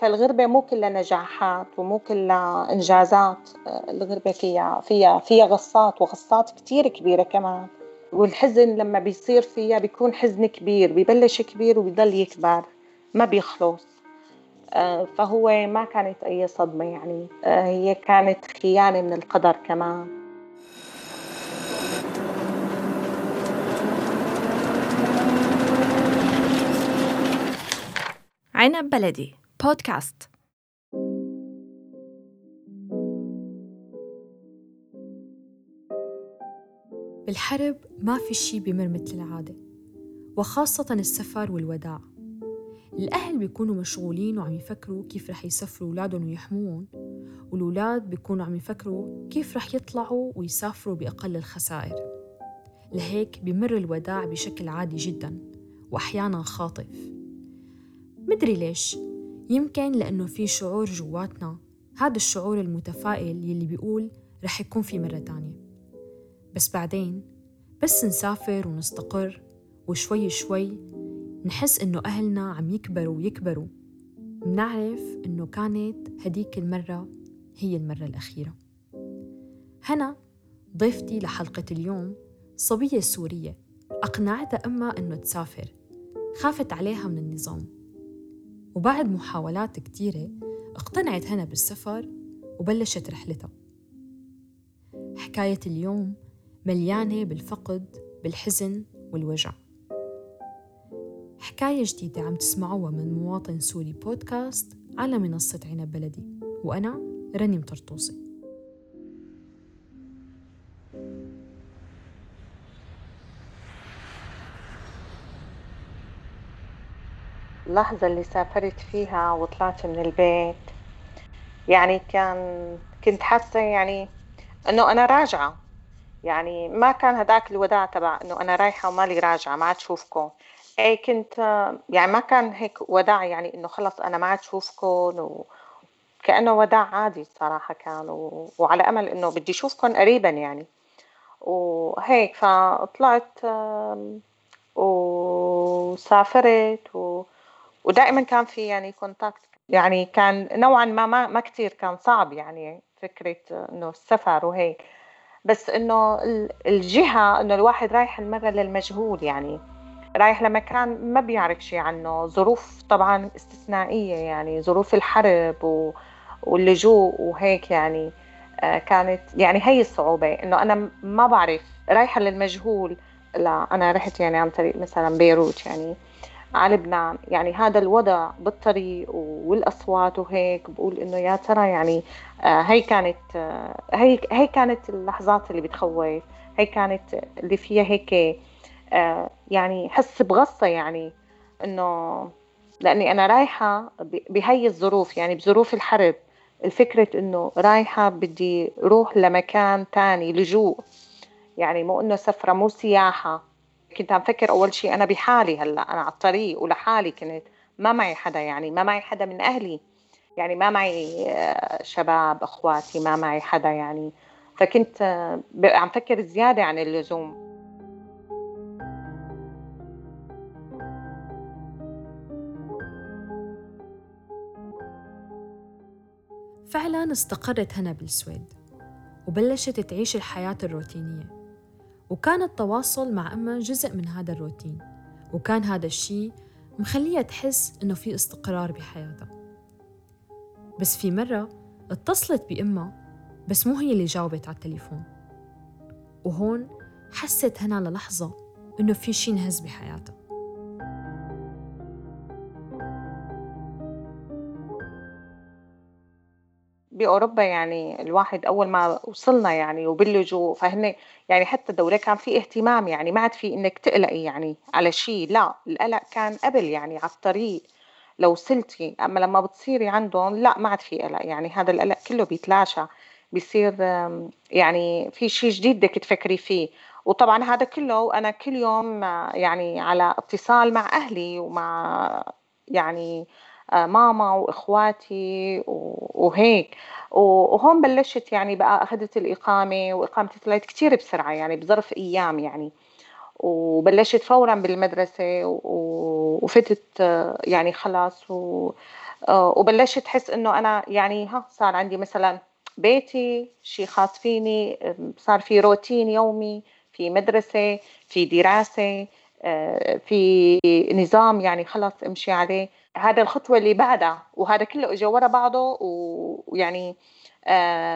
فالغربة مو كلها نجاحات ومو كلها إنجازات الغربة فيها فيها فيها غصات وغصات كتير كبيرة كمان. والحزن لما بيصير فيها بيكون حزن كبير ببلش كبير وبيضل يكبر ما بيخلص. آه، فهو ما كانت أي صدمة يعني. آه، هي كانت خيانة من القدر كمان. عنب بلدي. بودكاست. بالحرب ما في شي بمر مثل العادة وخاصة السفر والوداع. الأهل بيكونوا مشغولين وعم يفكروا كيف رح يسافروا أولادهم ويحموهم والأولاد بيكونوا عم يفكروا كيف رح يطلعوا ويسافروا بأقل الخسائر. لهيك بمر الوداع بشكل عادي جدا وأحيانا خاطف. مدري ليش؟ يمكن لأنه في شعور جواتنا. هذا الشعور المتفائل يلي بيقول رح يكون في مرة تانية. بس بعدين بس نسافر ونستقر وشوي شوي نحس إنه أهلنا عم يكبروا ويكبروا. منعرف إنه كانت هديك المرة هي المرة الأخيرة. هنا ضيفتي لحلقة اليوم صبية سورية. أقنعتها أمها إنه تسافر. خافت عليها من النظام. وبعد محاولات كتيرة اقتنعت هنا بالسفر وبلشت رحلتها. حكاية اليوم مليانة بالفقد بالحزن والوجع. حكاية جديدة عم تسمعوها من مواطن سوري بودكاست على منصة عنب بلدي وأنا رني مطرطوسي اللحظة اللي سافرت فيها وطلعت من البيت. يعني كان كنت حاسة يعني إنه أنا راجعة. يعني ما كان هداك الوداع تبع إنه أنا رايحة ومالي راجعة ما عاد شوفكم. أي كنت يعني ما كان هيك وداع يعني إنه خلص أنا ما عاد شوفكم و... كأنه وداع عادي الصراحة كان. و... وعلى أمل إنه بدي أشوفكم قريبا يعني. وهيك فطلعت وسافرت و... ودائما كان في يعني كونتاكت يعني كان نوعا ما ما, ما كثير كان صعب يعني فكرة إنه السفر وهيك. بس إنه الجهة إنه الواحد رايح المرة للمجهول يعني. رايح لمكان ما بيعرف شيء عنه. ظروف طبعا استثنائية يعني ظروف الحرب واللجوء وهيك يعني. آه، كانت يعني هي الصعوبة إنه أنا ما بعرف رايحة للمجهول لا أنا رحت يعني عن طريق مثلا بيروت يعني. على لبنان. يعني هذا الوضع بالطريق والأصوات وهيك بقول إنه يا ترى يعني آه هي كانت آه هي هي كانت اللحظات اللي بتخوف هي كانت اللي فيها هيك آه يعني حس بغصة يعني إنه لأني أنا رايحة بهي الظروف يعني بظروف الحرب الفكرة إنه رايحة بدي روح لمكان تاني لجوء. يعني مو إنه سفرة مو سياحة. كنت عم فكر أول شيء أنا بحالي هلأ أنا على الطريق ولحالي كنت ما معي حدا يعني ما معي حدا من أهلي. يعني ما معي آه، شباب إخواتي ما معي حدا يعني. فكنت آه، عم فكر زيادة عن اللزوم. فعلا استقرت هنا بالسويد وبلشت تعيش الحياة الروتينية. وكان التواصل مع أمها جزء من هذا الروتين وكان هذا الشيء مخليها تحس إنه في استقرار بحياتها. بس في مرة اتصلت بأمها بس مو هي اللي جاوبت على التليفون. وهون حست هنا للحظة إنه في شي نهز بحياتها. بأوروبا يعني الواحد أول ما وصلنا يعني وباللجوء فهن يعني حتى الدولة كان في اهتمام يعني ما عاد في إنك تقلقي يعني على شيء لا القلق كان قبل يعني على الطريق لو وصلتي أما لما بتصيري عندهم لا ما عاد في قلق يعني هذا القلق كله بيتلاشى بيصير يعني في شيء جديد بدك تفكري فيه. وطبعا هذا كله أنا كل يوم يعني على اتصال مع أهلي ومع يعني آه، ماما وإخواتي وهيك. وهون بلشت يعني بقى أخذت الإقامة واقامتي طلعت كثير بسرعة يعني بظرف أيام يعني. وبلشت فورا بالمدرسة وفتت يعني خلاص وبلشت تحس إنه أنا يعني ها صار عندي مثلا بيتي شيء خاص فيني صار في روتين يومي في مدرسة في دراسة في نظام يعني خلص امشي عليه. هذا الخطوة اللي بعدها وهذا كله اجى ورا بعضه ويعني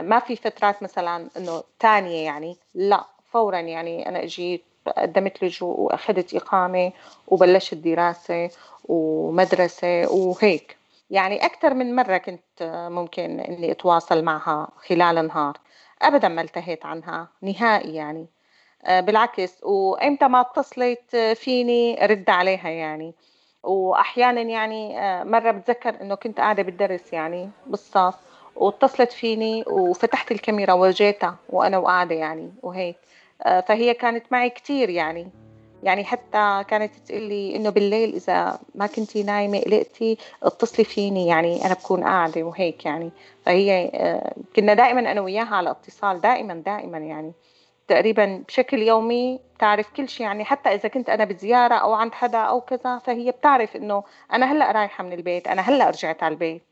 ما في فترات مثلا إنه ثانية يعني لا فورا يعني أنا اجيت قدمت لجوء وأخذت إقامة وبلشت دراسة ومدرسة وهيك. يعني أكثر من مرة كنت ممكن إني أتواصل معها خلال النهار. أبدا ما التهيت عنها نهائي يعني. آه، بالعكس. وإمتى ما اتصلت فيني رد عليها يعني. وأحيانا يعني آه، مرة بتذكر إنه كنت قاعدة بالدرس يعني بالصف واتصلت فيني وفتحت الكاميرا وجيتها وأنا وقاعدة يعني وهيك. آه، فهي كانت معي كثير يعني. يعني حتى كانت تقول لي إنه بالليل إذا ما كنتي نايمة قلقتي اتصلي فيني يعني أنا بكون قاعدة وهيك يعني. فهي آه، كنا دائما أنا وياها على اتصال دائما دائما يعني. تقريبا بشكل يومي بتعرف كل شيء يعني حتى إذا كنت أنا بزيارة أو عند حدا أو كذا فهي بتعرف إنه أنا هلأ رايحة من البيت أنا هلأ رجعت على البيت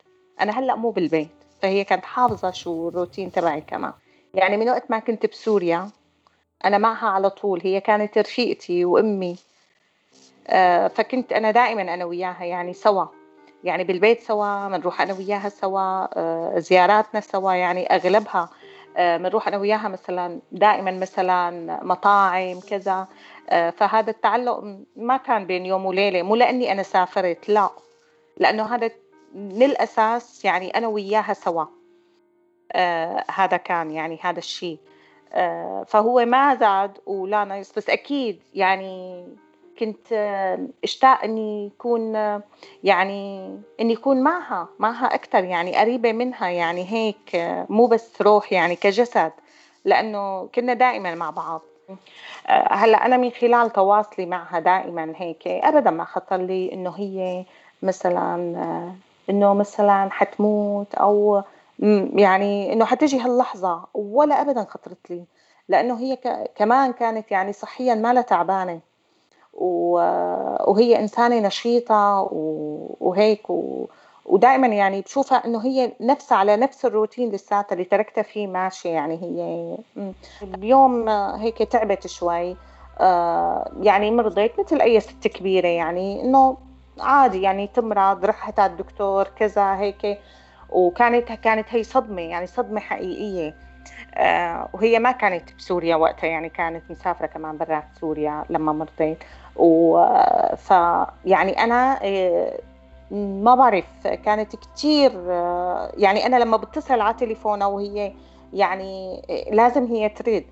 أنا هلأ مو بالبيت. فهي كانت حافظة شو الروتين تبعي كمان. يعني من وقت ما كنت بسوريا أنا معها على طول هي كانت رفيقتي وأمي. آه، فكنت أنا دائما أنا وياها يعني سوا. يعني بالبيت سوا بنروح أنا وياها سوا آه، زياراتنا سوا يعني أغلبها بنروح آه، أنا وياها مثلا دائما مثلا مطاعم كذا. فهذا التعلق ما كان بين يوم وليلة مو لأني أنا سافرت لا. لأنه هذا من الأساس يعني أنا وياها سوا. هذا كان يعني هذا الشيء. آه، فهو ما زاد ولا نقص. بس أكيد يعني كنت اشتاق إني يكون يعني إني يكون معها معها أكثر يعني قريبة منها يعني هيك مو بس روح يعني كجسد لأنه كنا دائما مع بعض. هلأ أنا من خلال تواصلي معها دائما هيك ابدا ما خطر لي إنه هي مثلا إنه مثلا حتموت أو يعني إنه حتجي هاللحظة ولا ابدا خطرت لي. لأنه هي كمان كانت يعني صحيا ما لها تعبانة. وهي إنسانة نشيطة وهيك. ودائما يعني بشوفها إنه هي نفسها على نفس الروتين لساتها اللي تركتها فيه ماشي يعني هي. اليوم هيك تعبت شوي. آه، يعني مرضت مثل أي ست كبيرة يعني إنه عادي يعني تمرض رحت على الدكتور كذا هيك وكانت كانت هي صدمة يعني صدمة حقيقية. وهي ما كانت بسوريا وقتها يعني كانت مسافرة كمان برا سوريا لما مرضت وف يعني أنا آه ما بعرف كانت كثير آه يعني أنا لما بتصل على تليفونها وهي يعني آه، لازم هي تريد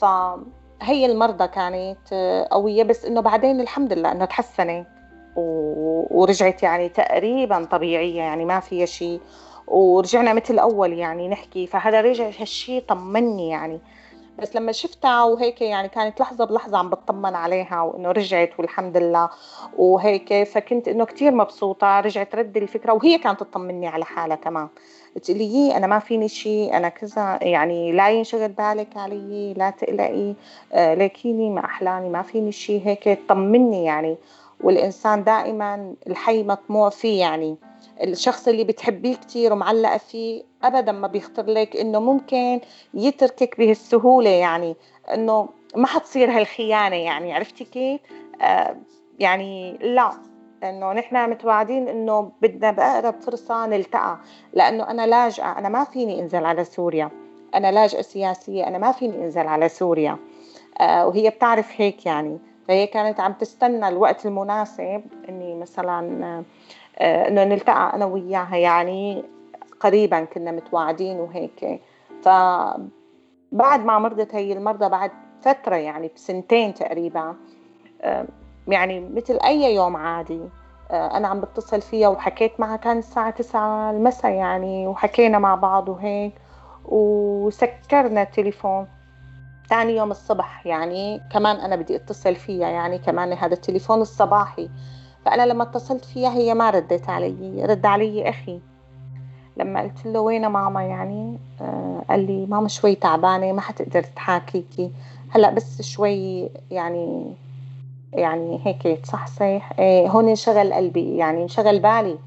فهي المرضى كانت آه، قوية بس إنه بعدين الحمد لله إنه تحسنت. ورجعت يعني تقريبا طبيعية يعني ما فيها شيء. ورجعنا مثل الأول يعني نحكي فهذا رجع هالشيء طمني يعني. بس لما شفتها وهيك يعني كانت لحظة بلحظة عم بطمن عليها وإنه رجعت والحمد لله. وهيك فكنت إنه كتير مبسوطة رجعت رد الفكرة وهي كانت تطمني على حالها كمان تقولي أنا ما فيني شيء أنا كذا يعني لا ينشغل بالك علي لا تقلقي آه ليكيني ما أحلاني ما فيني شيء هيك تطمني يعني. والإنسان دائما الحي مطموع فيه يعني. الشخص اللي بتحبيه كثير ومعلقة فيه أبدا ما بيخطر لك إنه ممكن يتركك بهالسهولة يعني إنه ما حتصير هالخيانة يعني عرفتي كيف؟ آه يعني لا إنه نحن متواعدين إنه بدنا بأقرب فرصة نلتقى لأنه أنا لاجئة أنا ما فيني أنزل على سوريا أنا لاجئة سياسية أنا ما فيني أنزل على سوريا آه وهي بتعرف هيك يعني فهي كانت عم تستنى الوقت المناسب إني مثلا إنه نلتقى أنا وياها يعني قريبا كنا متواعدين وهيك. فبعد ما مرضت هي المرضى بعد فترة يعني بسنتين تقريبا آه، يعني مثل أي يوم عادي. آه، أنا عم بتصل فيها وحكيت معها كان الساعة 9 المساء يعني وحكينا مع بعض وهيك وسكرنا التليفون. ثاني يوم الصبح يعني كمان أنا بدي أتصل فيها يعني كمان هذا التليفون الصباحي. فأنا لما اتصلت فيها هي ما ردت علي رد علي أخي. لما قلت له وين ماما يعني؟ آه قال لي ماما شوي تعبانة ما حتقدر تحاكيكي. هلأ بس شوي يعني يعني هيك تصحصح إيه هون انشغل قلبي يعني انشغل بالي.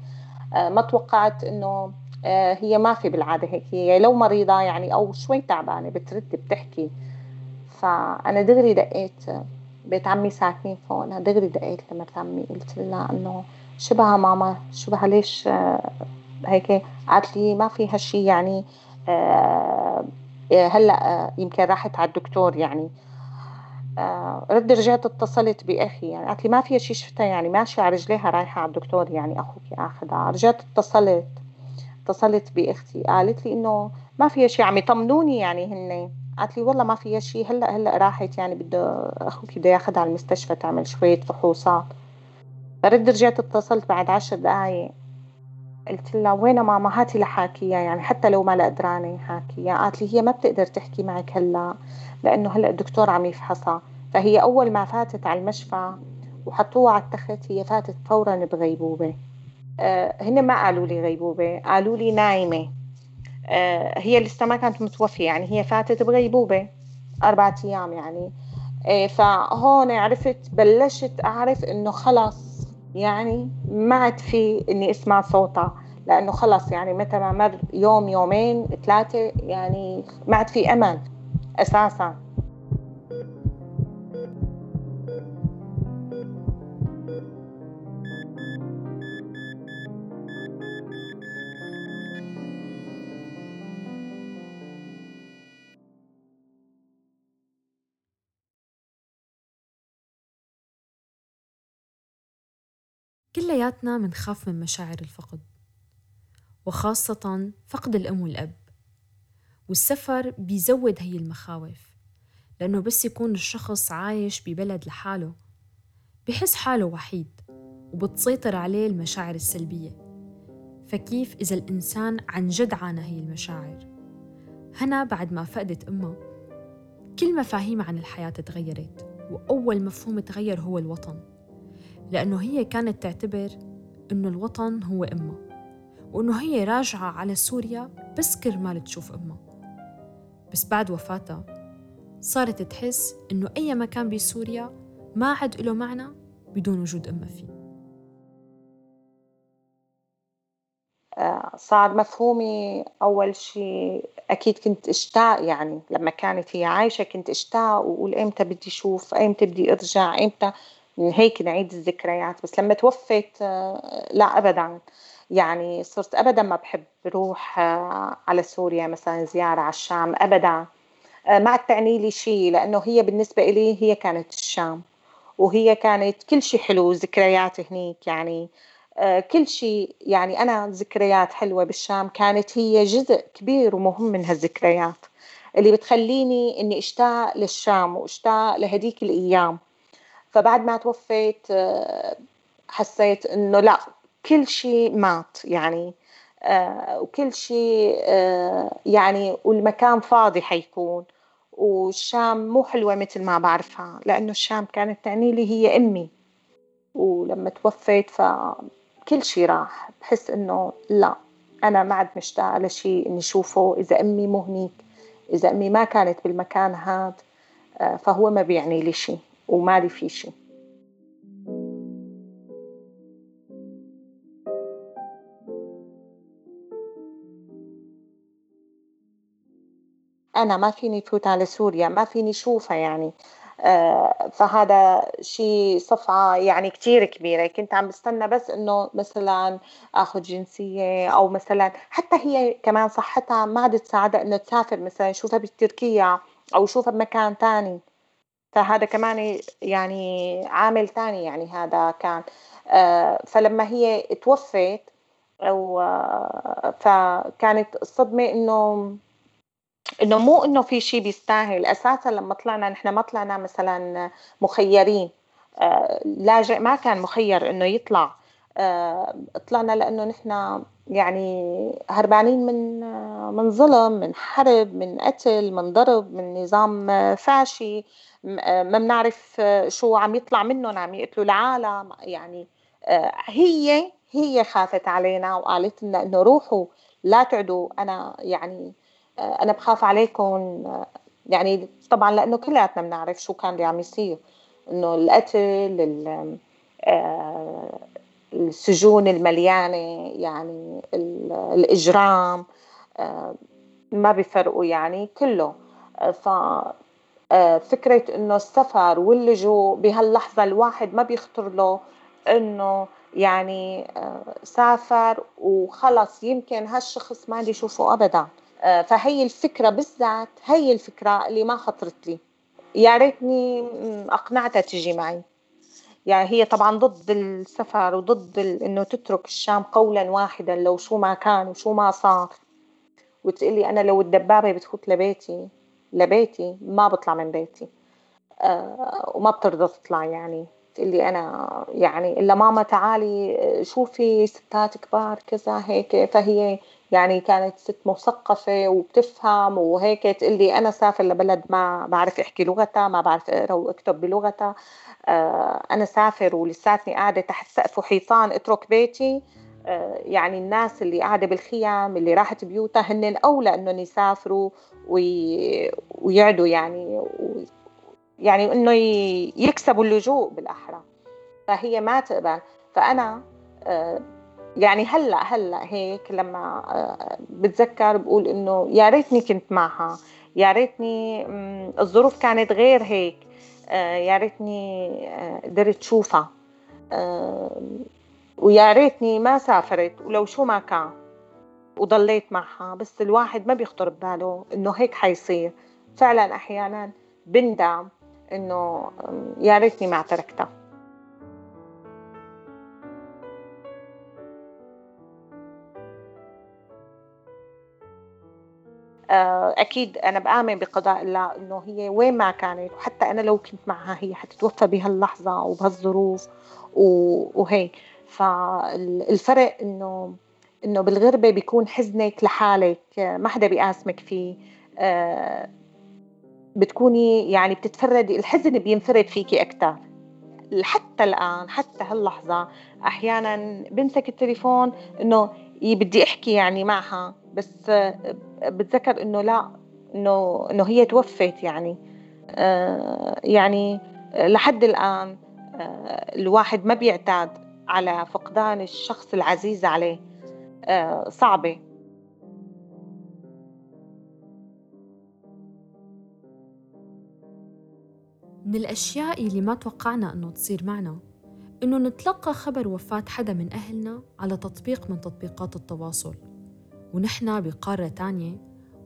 آه ما توقعت إنه آه هي ما في بالعادة هيك هي لو مريضة يعني أو شوي تعبانة بترد بتحكي. فأنا دغري دقيت بيت عمي ساكنين فوق. أنا دغري دقيت لمرت عمي قلت لها إنه شبه ماما؟ شبه ليش؟ آه هيك قالت لي ما في هالشي يعني. آه هلأ آه يمكن راحت على الدكتور يعني. رد رجعت اتصلت بأخي يعني. قالت لي ما في شيء شفتها يعني. ماشية على رجليها رايحة على الدكتور يعني. أخوك اخذها رجعت اتصلت. اتصلت بأختي. قالت لي إنه ما في شيء عم يطمنوني يعني هن قالت لي والله ما فيها شيء هلأ هلأ راحت يعني بده أخوك بده ياخذها على المستشفى تعمل شوية فحوصات. فرد رجعت اتصلت بعد عشر دقايق. قلت لها وين ماما؟ هاتي لحاكيها يعني حتى لو ما قدرانة حاكيها قالت لي هي ما بتقدر تحكي معك هلأ لأنه هلأ الدكتور عم يفحصها. فهي أول ما فاتت على المشفى وحطوها على التخت هي فاتت فورا بغيبوبة. آه هن ما قالوا لي غيبوبة قالوا لي نايمة. هي لسه ما كانت متوفية يعني هي فاتت بغيبوبة اربعة أيام يعني. آه فهون عرفت بلشت أعرف إنه خلص يعني ما عاد في إني أسمع صوتها لأنه خلص يعني متى ما مر يوم يومين ثلاثة يعني ما عاد في أمل أساسا. كلياتنا منخاف من مشاعر الفقد وخاصة فقد الأم والأب. والسفر بيزود هي المخاوف لأنه بس يكون الشخص عايش ببلد لحاله بحس حاله وحيد وبتسيطر عليه المشاعر السلبية. فكيف إذا الإنسان عن جد عانى هي المشاعر؟ هنا بعد ما فقدت أمها كل مفاهيمها عن الحياة تغيرت وأول مفهوم تغير هو الوطن. لأنه هي كانت تعتبر إنه الوطن هو أمها وإنه هي راجعة على سوريا بس كرمال تشوف أمها. بس بعد وفاتها صارت تحس إنه أي مكان بسوريا ما عاد له معنى بدون وجود أمها فيه. آه، صار مفهومي أول شيء أكيد كنت أشتاق يعني لما كانت هي عايشة كنت أشتاق وأقول إمتى بدي أشوف إمتى بدي أرجع إمتى هيك نعيد الذكريات بس لما توفت آه، لا ابدا. يعني صرت ابدا ما بحب روح آه، على سوريا مثلا زيارة على الشام ابدا. آه، ما تعني لي شيء لأنه هي بالنسبة لي هي كانت الشام وهي كانت كل شيء حلو ذكريات هنيك يعني. كل شيء يعني أنا ذكريات حلوة بالشام كانت هي جزء كبير ومهم من هالذكريات اللي بتخليني إني أشتاق للشام وأشتاق لهديك الأيام. فبعد ما توفيت آه، حسيت إنه لا كل شيء مات يعني آه، وكل شيء آه، يعني والمكان فاضي حيكون والشام مو حلوة مثل ما بعرفها لأنه الشام كانت تعني لي هي أمي. ولما توفيت فكل شيء راح بحس إنه لا أنا ما عاد مشتاقة لشيء إني أشوفه إذا أمي مو هنيك إذا أمي ما كانت بالمكان هذا فهو ما بيعني لي شيء. ومالي في شيء أنا ما فيني فوت على سوريا ما فيني شوفها يعني. آه، فهذا شيء صفعة يعني كتير كبيرة. كنت عم بستنى بس إنه مثلا آخذ جنسية أو مثلا حتى هي كمان صحتها ما عاد تساعدها إنه تسافر مثلا شوفها بتركيا أو شوفها بمكان تاني. فهذا كمان يعني عامل ثاني يعني هذا كان. آه، فلما هي توفت أو آه، فكانت الصدمة إنه إنه مو إنه في شيء بيستاهل. أساسا لما طلعنا نحن ما طلعنا مثلا مخيرين. آه، لاجئ ما كان مخير إنه يطلع. طلعنا لأنه نحن يعني هربانين من من ظلم من حرب من قتل من ضرب من نظام فاشي. ما بنعرف شو عم يطلع منهم عم يقتلوا العالم. يعني آه، هي هي خافت علينا وقالت لنا إنه روحوا لا تعدوا. أنا يعني آه، أنا بخاف عليكم. يعني طبعا لأنه كلياتنا بنعرف شو كان اللي عم يصير. إنه القتل آه، السجون المليانة يعني الإجرام. آه، ما بيفرقوا يعني كله. ف فكرة إنه السفر واللجوء بهاللحظة الواحد ما بيخطر له إنه يعني سافر وخلص. يمكن هالشخص ما بدي اشوفه ابدا. فهي الفكرة بالذات هي الفكرة اللي ما خطرت لي. يا ريتني أقنعتها تجي معي. يعني هي طبعا ضد السفر وضد إنه تترك الشام قولا واحدا لو شو ما كان وشو ما صار. وتقلي أنا لو الدبابة بتفوت لبيتي لبيتي ما بطلع من بيتي. أه وما بترضى تطلع يعني. تقلي أنا يعني إلا ماما تعالي شوفي ستات كبار كذا هيك. فهي يعني كانت ست مثقفة وبتفهم وهيك. تقلي أنا سافر لبلد ما بعرف أحكي لغتها ما بعرف أقرأ وأكتب بلغتها. آه، أنا سافر ولساتني قاعدة تحت سقف وحيطان أترك بيتي. آه، يعني الناس اللي قاعدة بالخيام اللي راحت بيوتها هن أولى إنهم يسافروا ويعدوا يعني يعني إنه يكسبوا اللجوء بالأحرى. فهي ما تقبل. فأنا آه، يعني هلأ هلأ هيك لما بتذكر بقول إنه يا ريتني كنت معها. يا ريتني الظروف كانت غير هيك. آه، يا ريتني آه، قدرت شوفها. آه، ويا ريتني ما سافرت ولو شو ما كان وضليت معها بس الواحد ما بيخطر بباله إنه هيك حيصير. فعلا أحيانا بندم إنه يا ريتني ما تركتها. آه، أكيد أنا بآمن بقضاء الله إنه هي وين ما كانت وحتى أنا لو كنت معها هي حتتوفى بهاللحظة وبهالظروف وهيك. فالفرق إنه إنه بالغربة بيكون حزنك لحالك ما حدا بيقاسمك فيه آه، بتكوني يعني بتتفردي الحزن بينفرد فيكي أكثر حتى الآن حتى هاللحظة أحيانا بمسك التليفون إنه بدي أحكي يعني معها بس بتذكر إنه لا إنه إنه هي توفت يعني. آه، يعني لحد الآن آه، الواحد ما بيعتاد. على فقدان الشخص العزيز عليه. آه، صعبة. من الأشياء اللي ما توقعنا أنه تصير معنا إنه نتلقى خبر وفاة حدا من أهلنا على تطبيق من تطبيقات التواصل. ونحن بقارة تانية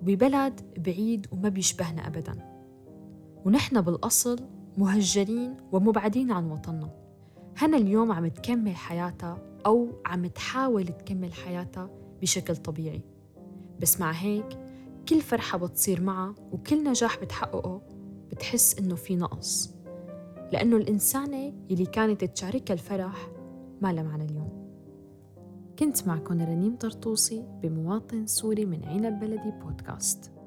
وببلد بعيد وما بيشبهنا أبدا. ونحن بالأصل مهجرين ومبعدين عن وطننا. هنا اليوم عم تكمل حياتها أو عم تحاول تكمل حياتها بشكل طبيعي. بس مع هيك كل فرحة بتصير معها وكل نجاح بتحققه بتحس إنه في نقص. لأنه الإنسانة اللي كانت تشاركها الفرح ما لها معنى اليوم. كنت معكم رنيم طرطوسي بمواطن سوري من عنب بلدي بودكاست.